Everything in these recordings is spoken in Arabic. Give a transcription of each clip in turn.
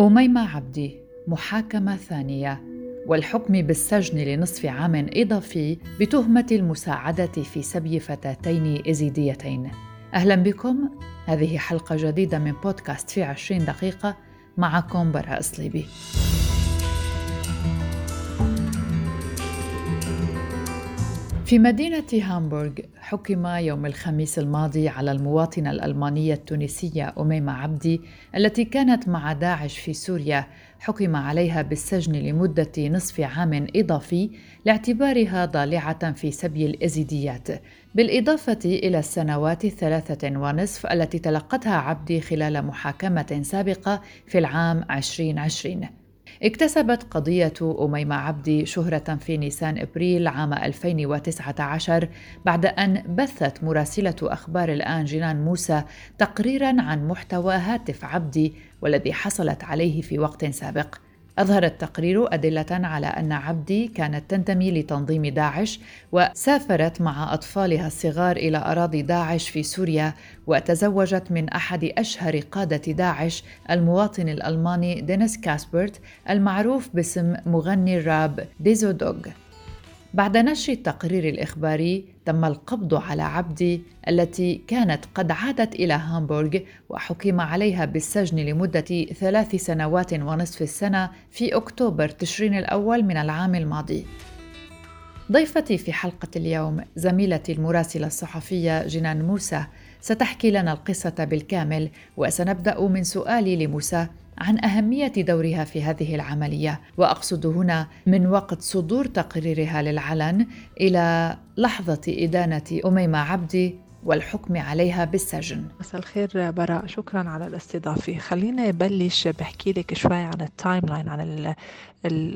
أميمة عبدي محاكمة ثانية. والحكم بالسجن لنصف عام إضافي بتهمة المساعدة في سبي فتاتين إزيديتين. أهلا بكم. هذه حلقة جديدة من بودكاست في عشرين دقيقة. معكم براء صليبي في مدينة هامبورغ حكم يوم الخميس الماضي على المواطنة الألمانية التونسية أميمة عبدي التي كانت مع داعش في سوريا. حكم عليها بالسجن لمدة نصف عام إضافي لاعتبارها ضالعة في سبي الإزيديات. بالإضافة إلى السنوات الثلاثة ونصف التي تلقتها عبدي خلال محاكمة سابقة في العام 2020 اكتسبت قضية أميمة عبدي شهرة في نيسان إبريل عام 2019 بعد أن بثت مراسلة أخبار الآن جنان موسى تقريرا عن محتوى هاتف عبدي والذي حصلت عليه في وقت سابق. أظهر التقرير أدلة على أن عبدي كانت تنتمي لتنظيم داعش وسافرت مع أطفالها الصغار إلى أراضي داعش في سوريا وتزوجت من أحد أشهر قادة داعش المواطن الألماني دينيس كاسبرت المعروف باسم مغني الراب ديزو دوغ بعد نشر التقرير الإخباري تم القبض على عبدي التي كانت قد عادت إلى هامبورغ وحكم عليها بالسجن لمدة ثلاث سنوات ونصف السنة في أكتوبر تشرين الأول من العام الماضي. ضيفتي في حلقة اليوم زميلتي المراسلة الصحفية جنان موسى ستحكي لنا القصة بالكامل وسنبدأ من سؤالي لموسى عن أهمية دورها في هذه العملية. وأقصد هنا من وقت صدور تقريرها للعلن إلى لحظة إدانة أميمة عبدي والحكم عليها بالسجن. مساء الخير براء شكرا على الاستضافة. خلينا بلش بحكي لك شوي عن ال timeline عن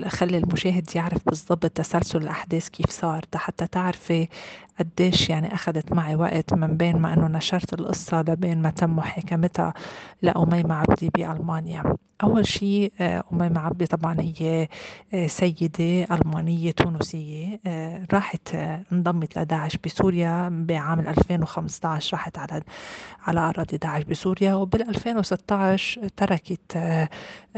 خلي المشاهد يعرف بالضبط تسلسل الأحداث كيف صار حتى تعرفي قديش يعني أخذت معي وقت من بين ما أنه نشرت القصة لبين ما تم محاكمتها لأميمة عبدي بألمانيا. أول شيء آه، أميمة عبدي طبعا هي آه، سيدة ألمانية تونسية آه، راحت انضمت لداعش بسوريا بعام 2015 راحت على على أراضي داعش بسوريا وبال 2016 تركت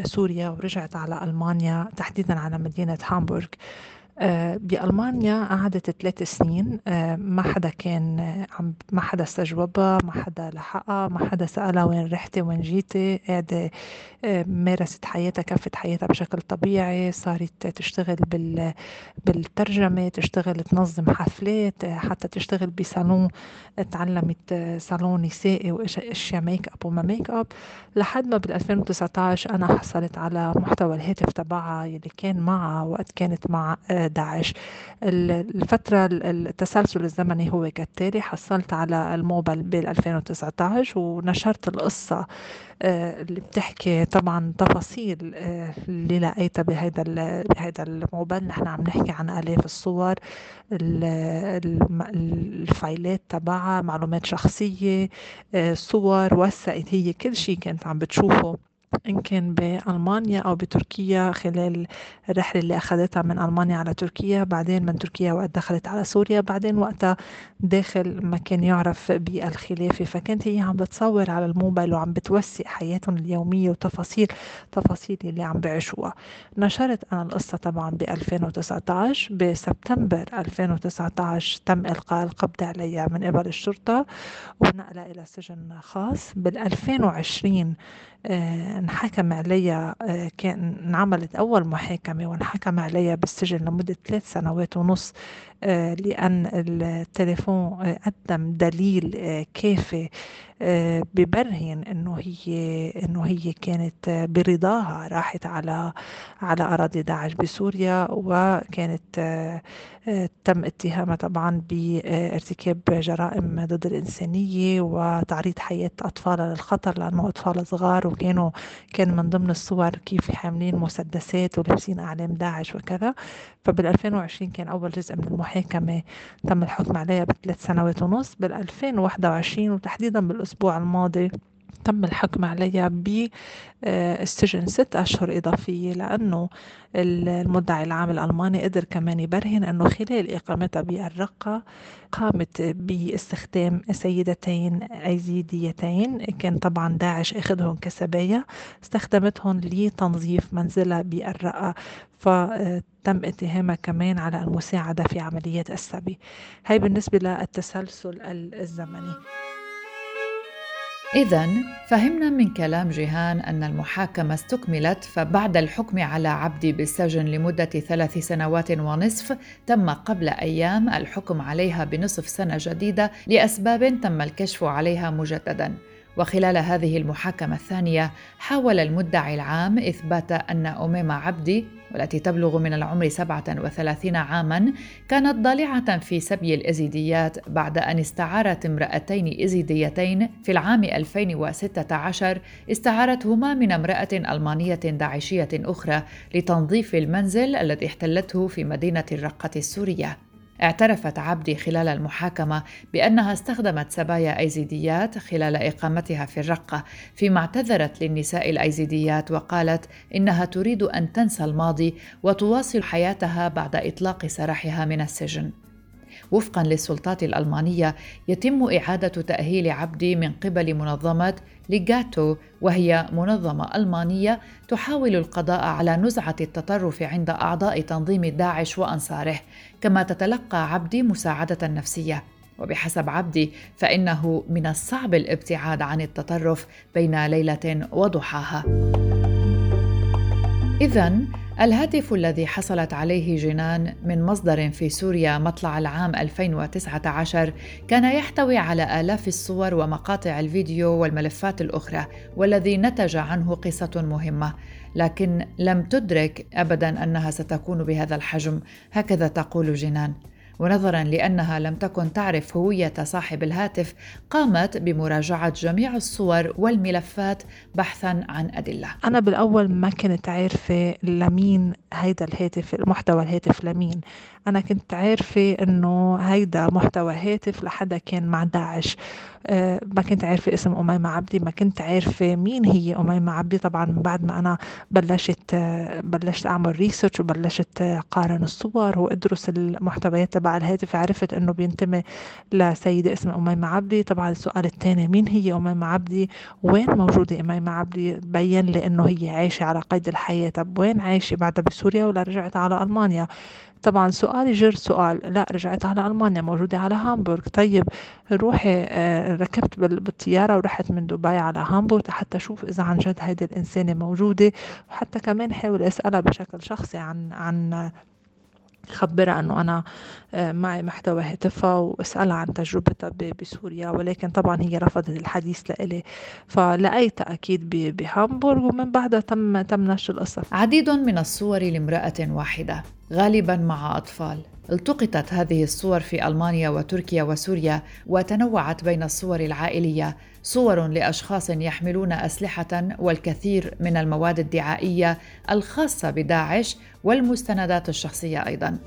سوريا ورجعت على ألمانيا تحديدا على مدينة هامبورغ. بألمانيا قعدت ثلاث سنين آه، ما حدا كان عم ما حدا استجوبها ما حدا لحقها ما حدا سألها وين رحتي وين جيتي قاعدة آه، مارست حياتها كفت حياتها بشكل طبيعي صارت تشتغل بال بالترجمة تشتغل تنظم حفلات حتى تشتغل بصالون تعلمت صالون نسائي واشياء make up وما make up لحد ما بال 2019 أنا حصلت على محتوى الهاتف تبعها يلي كان معها وقت كانت مع داعش الفترة التسلسل الزمني هو كالتالي. حصلت على الموبايل بال 2019 ونشرت القصة آه، اللي بتحكي طبعا تفاصيل آه، اللي لقيتها بهذا بهذا الموبل نحن عم نحكي عن آلاف الصور الفايلات تبعها معلومات شخصية آه، صور وثقت هي كل شيء كانت عم بتشوفه. إن كان بألمانيا أو بتركيا خلال الرحلة اللي أخذتها من ألمانيا على تركيا بعدين من تركيا وقت دخلت على سوريا بعدين وقتها داخل مكان يعرف بالخلافة. فكانت هي عم بتصور على الموبايل وعم بتوثق حياتهم اليومية وتفاصيل تفاصيل اللي عم بعيشوها. نشرت أنا القصة طبعا ب 2019 بسبتمبر 2019 تم إلقاء القبض عليها من قبل الشرطة ونقلها إلى سجن خاص. بال 2020 آه، انحكم عليها آه، كان انعملت أول محاكمة وانحكم عليها بالسجن لمدة ثلاث سنوات ونص. لأن التليفون قدم دليل كافي ببرهن إنه هي إنه هي كانت برضاها راحت على على أراضي داعش بسوريا وكانت تم اتهامها طبعا بارتكاب جرائم ضد الإنسانية وتعريض حياة اطفالها للخطر لأنه أطفال صغار وكانوا كان من ضمن الصور كيف حاملين مسدسات ولابسين أعلام داعش وكذا. فبال 2020 كان أول جزء من المحاكمه تم الحكم عليها بثلاث سنوات ونص بال 2021 وتحديدا بالأسبوع الماضي. تم الحكم عليها بالسجن ست أشهر إضافية لأنه المدعي العام الألماني قدر كمان يبرهن أنه خلال إقامتها بالرقة قامت باستخدام سيدتين أيزيديتين كان طبعا داعش أخذهم كسبايا استخدمتهم لتنظيف منزلها بالرقة فتم اتهامها كمان على المساعدة في عمليات السبي. هاي بالنسبة للتسلسل الزمني. إذا فهمنا من كلام جيهان أن المحاكمة استكملت فبعد الحكم على عبدي بالسجن لمدة ثلاث سنوات ونصف تم قبل أيام الحكم عليها بنصف سنة جديدة لأسباب تم الكشف عليها مجددا. وخلال هذه المحاكمة الثانية حاول المدعي العام إثبات أن أميمة عبدي والتي تبلغ من العمر 37 عاما كانت ضالعة في سبي الإزيديات بعد أن استعارت امرأتين إزيديتين في العام 2016 استعارتهما من امرأة ألمانية داعشية أخرى لتنظيف المنزل الذي احتلته في مدينة الرقة السورية. اعترفت عبدي خلال المحاكمة بأنها استخدمت سبايا أيزيديات خلال إقامتها في الرقة فيما اعتذرت للنساء الأيزيديات وقالت إنها تريد أن تنسى الماضي وتواصل حياتها بعد إطلاق سراحها من السجن. وفقا للسلطات الألمانية يتم إعادة تأهيل عبدي من قبل منظمة ليغاتو وهي منظمة ألمانية تحاول القضاء على نزعة التطرف عند أعضاء تنظيم داعش وأنصاره كما تتلقى عبدي مساعدة نفسية. وبحسب عبدي فإنه من الصعب الابتعاد عن التطرف بين ليلة وضحاها. إذا الهاتف الذي حصلت عليه جنان من مصدر في سوريا مطلع العام 2019 كان يحتوي على آلاف الصور ومقاطع الفيديو والملفات الأخرى والذي نتج عنه قصة مهمة. لكن لم تدرك أبدا أنها ستكون بهذا الحجم. هكذا تقول جنان. ونظرا لأنها لم تكن تعرف هوية صاحب الهاتف قامت بمراجعة جميع الصور والملفات بحثا عن أدلة. أنا بالأول ما كنت عارفة لمين هيدا الهاتف محتوى الهاتف لمين. أنا كنت عارفة إنه هيدا محتوى هاتف لحدا كان مع داعش. آه، ما كنت عارفة اسم أميمة عبدي ما كنت عارفة مين هي أميمة عبدي. طبعا من بعد ما أنا بلشت بلشت أعمل research وبلشت قارن الصور وأدرس المحتويات تبع الهاتف عرفت إنه بينتمي لسيدة اسمها أميمة عبدي. طبعا السؤال الثاني مين هي أميمة عبدي؟ وين موجودة أميمة عبدي؟ بين لي إنه هي عايشة على قيد الحياة. طب وين عايشة؟ بعدها بسوريا ولا رجعت على ألمانيا؟ طبعا سؤالي جر سؤال. لا رجعت على ألمانيا موجودة على هامبورغ. طيب روحي آه، ركبت بالطيارة ورحت من دبي على هامبورغ حتى أشوف إذا عن جد هيدي الإنسانة موجودة. وحتى كمان حاول أسألها بشكل شخصي عن عن خبرها إنه أنا آه، معي محتوى هاتفها وأسألها عن تجربتها بسوريا. ولكن طبعا هي رفضت الحديث لإلي. فلقيتها أكيد بهامبورغ ومن بعدها تم تم نشر القصة. عديد من الصور لامرأة واحدة. غالبا مع أطفال. التقطت هذه الصور في ألمانيا وتركيا وسوريا وتنوعت بين الصور العائلية. صور لأشخاص يحملون أسلحة والكثير من المواد الدعائية الخاصة بداعش والمستندات الشخصية أيضا.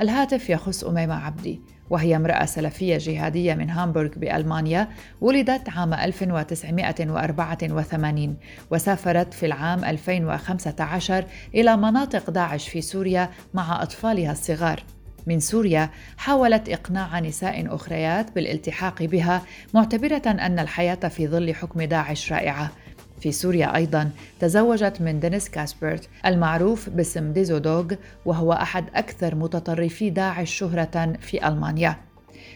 الهاتف يخص أميمة عبدي. وهي امرأة سلفية جهادية من هامبورغ بألمانيا ولدت عام 1984 وسافرت في العام 2015 إلى مناطق داعش في سوريا مع أطفالها الصغار. من سوريا حاولت إقناع نساء أخريات بالالتحاق بها معتبرة أن الحياة في ظل حكم داعش رائعة. في سوريا أيضا تزوجت من دينيس كاسبرت المعروف باسم ديزودوغ وهو أحد أكثر متطرفي داعش شهرة في ألمانيا.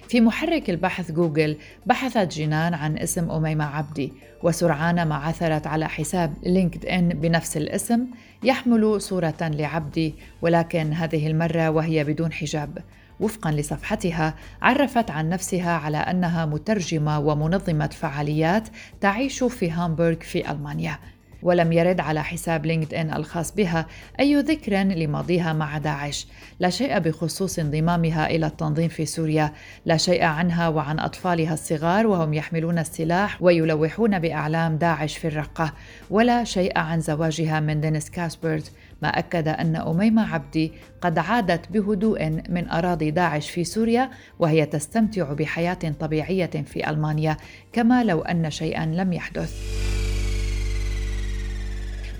في محرك البحث جوجل بحثت جنان عن اسم أميمة عبدي وسرعان ما عثرت على حساب LinkedIn بنفس الاسم يحمل صورة لعبدي ولكن هذه المرة وهي بدون حجاب. وفقا لصفحتها عرفت عن نفسها على أنها مترجمة ومنظمة فعاليات تعيش في هامبورغ في ألمانيا. ولم يرد على حساب لينكد إن الخاص بها أي ذكر لماضيها مع داعش. لا شيء بخصوص انضمامها إلى التنظيم في سوريا. لا شيء عنها وعن أطفالها الصغار وهم يحملون السلاح ويلوحون بأعلام داعش في الرقة. ولا شيء عن زواجها من دينيس كاسبرت. ما أكد أن أميمة عبدي قد عادت بهدوء من أراضي داعش في سوريا وهي تستمتع بحياة طبيعية في ألمانيا كما لو أن شيئا لم يحدث.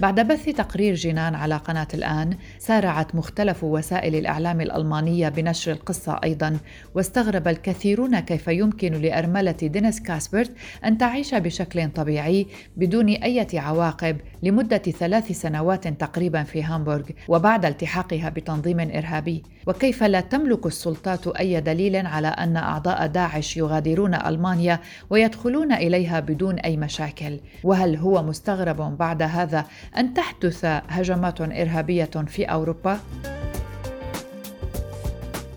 بعد بث تقرير جنان على قناة الآن سارعت مختلف وسائل الإعلام الألمانية بنشر القصة أيضا. واستغرب الكثيرون كيف يمكن لأرملة دينيس كاسبرت أن تعيش بشكل طبيعي بدون أي عواقب لمدة ثلاث سنوات تقريبا في هامبورغ وبعد التحاقها بتنظيم إرهابي. وكيف لا تملك السلطات أي دليل على أن أعضاء داعش يغادرون ألمانيا ويدخلون إليها بدون أي مشاكل؟ وهل هو مستغرب بعد هذا أن تحدث هجمات إرهابية في أوروبا؟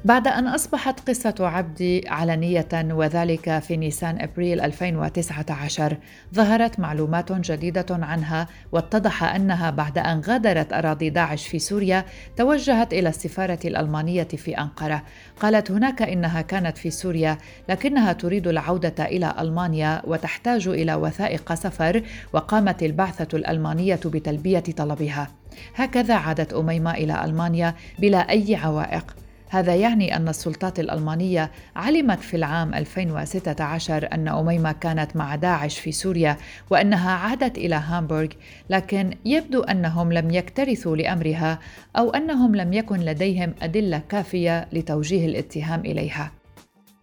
بعد أن أصبحت قصة عبدي علنية وذلك في نيسان أبريل 2019 ظهرت معلومات جديدة عنها واتضح أنها بعد أن غادرت أراضي داعش في سوريا توجهت إلى السفارة الألمانية في أنقرة. قالت هناك إنها كانت في سوريا لكنها تريد العودة إلى ألمانيا وتحتاج إلى وثائق سفر وقامت البعثة الألمانية بتلبية طلبها. هكذا عادت أميمة إلى ألمانيا بلا أي عوائق. هذا يعني أن السلطات الألمانية علمت في العام 2016 أن أميمة كانت مع داعش في سوريا وأنها عادت إلى هامبورغ، لكن يبدو أنهم لم يكترثوا لأمرها أو أنهم لم يكن لديهم أدلة كافية لتوجيه الاتهام إليها.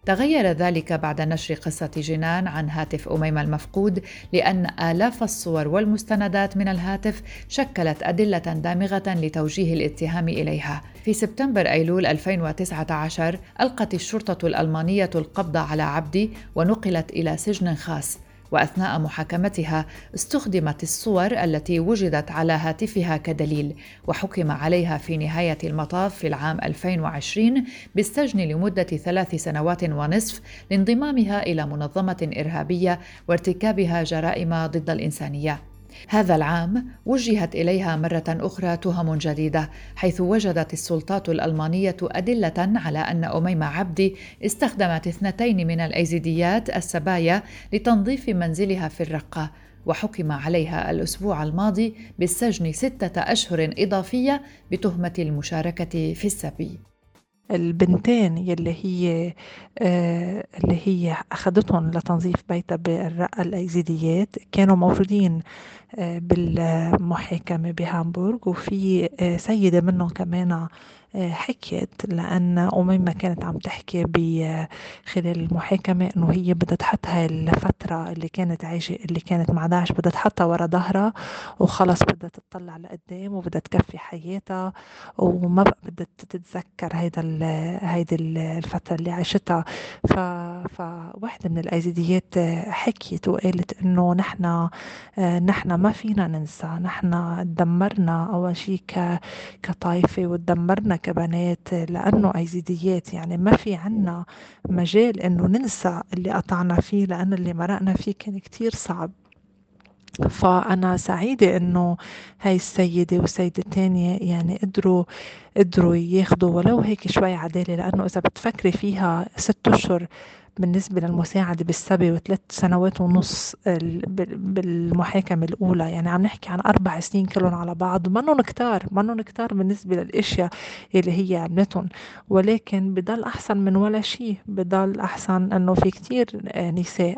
تغير ذلك بعد نشر قصة جنان عن هاتف أميمة المفقود لأن آلاف الصور والمستندات من الهاتف شكلت أدلة دامغة لتوجيه الاتهام إليها. في سبتمبر أيلول 2019 ألقت الشرطة الألمانية القبض على عبدي ونقلت إلى سجن خاص. وأثناء محاكمتها استخدمت الصور التي وجدت على هاتفها كدليل وحكم عليها في نهاية المطاف في العام 2020 بالسجن لمدة ثلاث سنوات ونصف لانضمامها إلى منظمة إرهابية وارتكابها جرائم ضد الإنسانية. هذا العام وجهت إليها مرة أخرى تهم جديدة حيث وجدت السلطات الألمانية أدلة على أن أميمة عبدي استخدمت اثنتين من الأيزيديات السبايا لتنظيف منزلها في الرقة وحكم عليها الأسبوع الماضي بالسجن ستة أشهر إضافية بتهمة المشاركة في السبي. البنتين يلي هي آه اللي هي أخذتهم لتنظيف بيتها بالرقة الأيزيديات. كانوا موجودين آه بالمحاكمة بهامبورغ وفي آه سيدة منهم كمان حكيت لأن أميمة كانت عم تحكي خلال المحاكمة إنه هي بدها تحط هاي الفترة اللي كانت عايشة اللي كانت مع داعش بدها تحطها ورا ظهرها وخلص بدها تطلع لقدام وبدها تكفي حياتها وما بقى بدها تتذكر هيدا هيدي الفترة اللي عاشتها. ف فواحدة من الأيزيديات حكيت وقالت إنه نحن نحن ما فينا ننسى نحن تدمرنا أول شيء كطائفة وتدمرنا كبنات لأنه أيزيديات. يعني ما في عنا مجال إنه ننسى اللي قطعنا فيه لأنه اللي مرقنا فيه كان كتير صعب. فأنا سعيدة إنه هاي السيدة والسيدة التانية يعني قدروا قدروا ياخدوا ولو هيك شوي عدالة لأنه إذا بتفكري فيها ست أشهر بالنسبة للمساعدة بالسبي وثلاث سنوات ونص بالمحاكمة الأولى. يعني عم نحكي عن أربع سنين كلهم على بعض منهم كتار منهم كتار بالنسبة للأشياء اللي هي عملتهم. ولكن بضل أحسن من ولا شيء بضل أحسن أنه في كتير نساء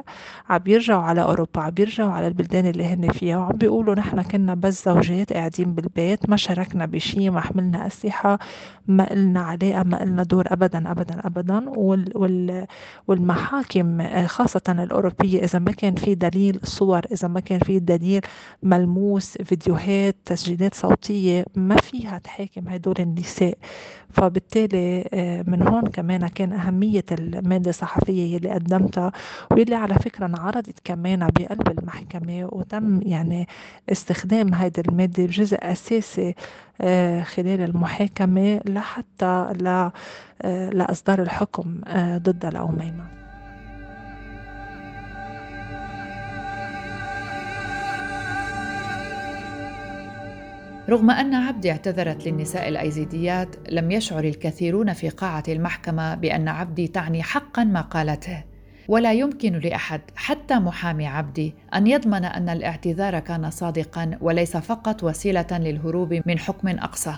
عم بيرجعوا على أوروبا عم بيرجعوا على البلدان اللي هن فيها وعم بيقولوا نحن كنا بس زوجات قاعدين بالبيت ما شاركنا بشيء ما حملنا أسلحة ما إلنا علاقة ما إلنا دور أبدا أبدا أبدا. وال, وال, وال المحاكم آه، خاصة الأوروبية إذا ما كان في دليل صور إذا ما كان في دليل ملموس فيديوهات تسجيلات صوتية ما فيها تحاكم هدول النساء. فبالتالي آه، من هون كمان كان أهمية المادة الصحفية اللي قدمتها واللي على فكرة انعرضت كمان بقلب المحكمة وتم يعني استخدام هيدي المادة بجزء أساسي خلال المحاكمة لحتى لإصدار الحكم ضد الأميمة رغم أن عبدي اعتذرت للنساء الأيزيديات لم يشعر الكثيرون في قاعة المحكمة بأن عبدي تعني حقا ما قالته. ولا يمكن لأحد حتى محامي عبدي أن يضمن أن الاعتذار كان صادقا وليس فقط وسيلة للهروب من حكم أقصى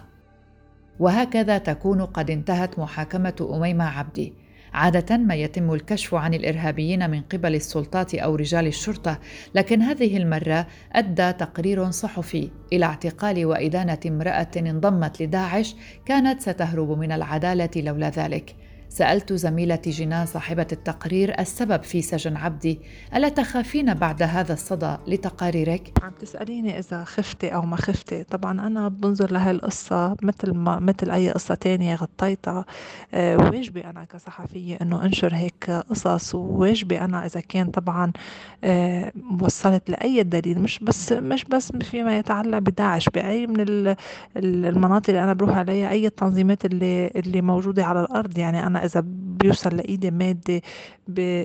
وهكذا تكون قد انتهت محاكمة أميمة عبدي عادة ما يتم الكشف عن الإرهابيين من قبل السلطات أو رجال الشرطة، لكن هذه المرة أدى تقرير صحفي إلى اعتقال وإدانة امرأة انضمت لداعش كانت ستهرب من العدالة لولا ذلك. سألت زميلتي جنان صاحبة التقرير السبب في سجن عبدي ألا تخافين بعد هذا الصدى لتقاريرك؟ عم تسأليني إذا خفتي أو ما خفتي. طبعا أنا بنظر لهي القصة مثل ما مثل أي قصة تانية غطيتها. أه واجبي أنا كصحفية إنه أنشر هيك قصص وواجبي أنا إذا كان طبعا أه وصلت لأي دليل. مش بس مش بس فيما يتعلق بداعش بأي من المناطق اللي أنا بروح عليها أي التنظيمات اللي اللي موجودة على الأرض. يعني أنا إذا بيوصل لإيدي مادة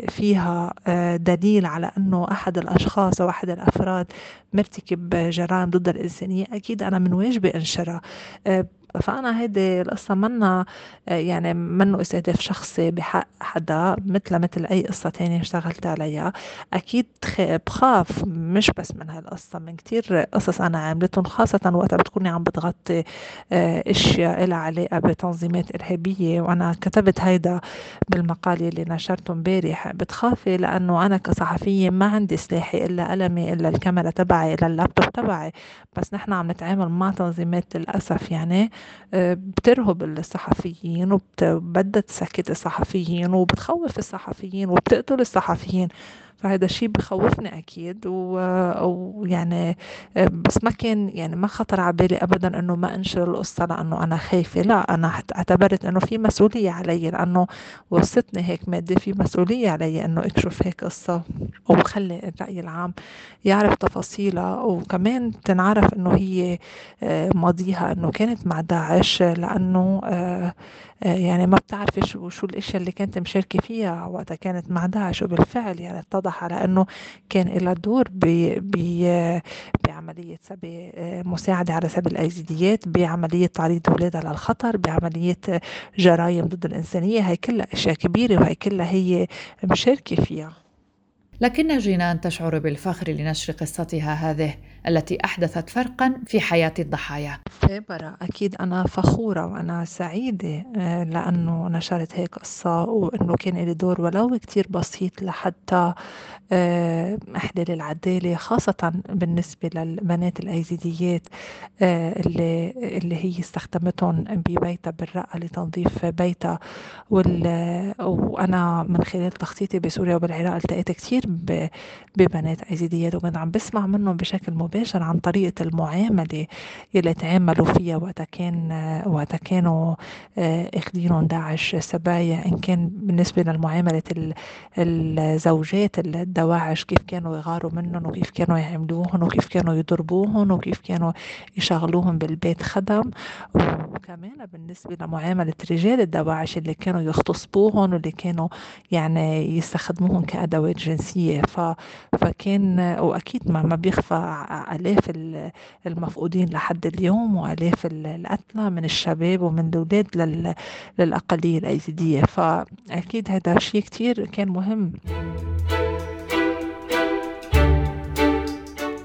فيها آه، دليل على أنه أحد الأشخاص أو أحد الأفراد مرتكب جرائم ضد الإنسانية أكيد أنا من واجبي أنشرها. آه، فأنا هيدي القصة منا آه، يعني منه استهداف شخصي بحق حدا مثل مثل أي قصة تانية اشتغلت عليها. أكيد بخاف مش بس من هالقصة من كتير قصص أنا عملتهم خاصة وقتها بتكوني عم بتغطي آه، أشياء لها علاقة بتنظيمات إرهابية. وأنا كتبت هيدا بالمقال اللي نشرته امبارح. بتخافي لأنه أنا كصحفية ما عندي سلاحي إلا قلمي إلا الكاميرا تبعي إلا اللابتوب تبعي. بس نحن عم نتعامل مع تنظيمات للأسف يعني. بترهب الصحفيين وبدها تسكت الصحفيين وبتخوف الصحفيين وبتقتل الصحفيين. فهذا الشيء بخوفني أكيد ويعني آه، بس ما كان يعني ما خطر على بالي ابدا إنه ما أنشر القصة لأنه أنا خايفة. لا أنا اعتبرت إنه في مسؤولية علي لأنه وصلتني هيك مادة في مسؤولية علي إنه أكشف هيك قصة وخلي الرأي العام يعرف تفاصيلها. وكمان تنعرف إنه هي آه، ماضيها إنه كانت مع داعش لأنه آه، يعني ما بتعرفي شو شو الأشياء اللي كانت مشاركة فيها وقتها كانت مع داعش. وبالفعل يعني اتضح على انه كان لها دور بعملية سبي مساعدة على سبي الأيزيديات بعملية تعريض اولادها للخطر بعملية جرائم ضد الإنسانية. هي كلها أشياء كبيرة وهي كلها هي مشاركة فيها. لكن جينان تشعر بالفخر لنشر قصتها هذه. التي أحدثت فرقا في حياة الضحايا. برا أكيد أنا فخورة وأنا سعيدة آه، لأنه نشرت هيك قصة وأنه كان لي دور ولو كتير بسيط لحتى آه، إحدى العدالة خاصة بالنسبة للبنات الأيزيديات آه، اللي اللي هي استخدمتهم ببيتها بالرقة لتنظيف بيتها. وأنا من خلال تخطيطي بسوريا وبالعراق التقيت كتير ببنات أيزيديات وكنت عم بسمع منهم بشكل مباشر. عن طريقة المعاملة اللي تعاملوا فيها وقتها كان وقتها كانوا آه، اخذينهم داعش سبايا إن كان بالنسبة للمعاملة الزوجات الدواعش كيف كانوا يغاروا منهم وكيف كانوا يعملوهم وكيف كانوا يضربوهم وكيف كانوا يشغلوهم بالبيت خدم. وكمان بالنسبة لمعاملة رجال الدواعش اللي كانوا يغتصبوهم واللي كانوا يعني يستخدموهم كأدوات جنسية. ف... فكان وأكيد ما, ما بيخفى آلاف المفقودين لحد اليوم وآلاف القتلى من الشباب ومن الأولاد للأقلية الأيزيدية فأكيد هذا شيء كتير كان مهم.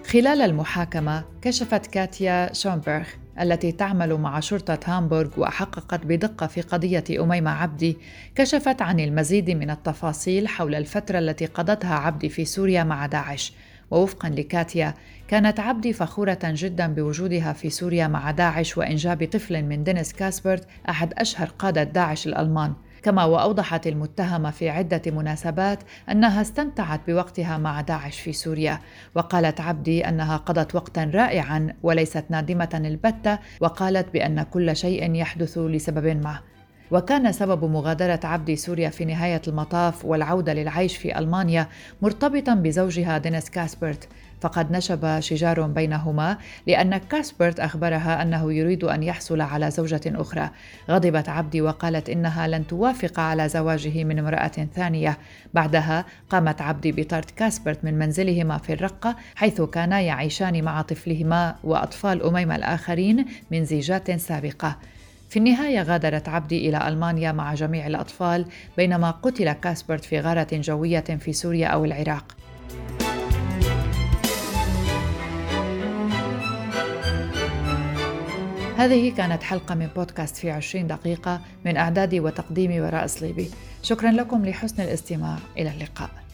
خلال المحاكمة كشفت كاتيا شونبرغ التي تعمل مع شرطة هامبورغ وحققت بدقة في قضية أميمة عبدي كشفت عن المزيد من التفاصيل حول الفترة التي قضتها عبدي في سوريا مع داعش. ووفقا لكاتيا كانت عبدي فخورة جدا بوجودها في سوريا مع داعش وإنجاب طفل من دينيس كاسبرت أحد أشهر قادة داعش الألمان. كما وأوضحت المتهمه في عدة مناسبات أنها استمتعت بوقتها مع داعش في سوريا. وقالت عبدي أنها قضت وقتا رائعا وليست نادمة البتة وقالت بأن كل شيء يحدث لسبب ما. وكان سبب مغادرة عبدي سوريا في نهاية المطاف والعودة للعيش في ألمانيا مرتبطا بزوجها دينيس كاسبرت. فقد نشب شجار بينهما لأن كاسبرت أخبرها أنه يريد أن يحصل على زوجة أخرى. غضبت عبدي وقالت إنها لن توافق على زواجه من امرأة ثانية. بعدها قامت عبدي بطرد كاسبرت من منزلهما في الرقة حيث كانا يعيشان مع طفلهما وأطفال أميمة الآخرين من زيجات سابقة. في النهاية غادرت عبدي إلى ألمانيا مع جميع الأطفال بينما قتل كاسبرت في غارة جوية في سوريا أو العراق. هذه كانت حلقة من بودكاست في عشرين دقيقة من إعدادي وتقديمي وراء صليبي شكرا لكم لحسن الاستماع. إلى اللقاء.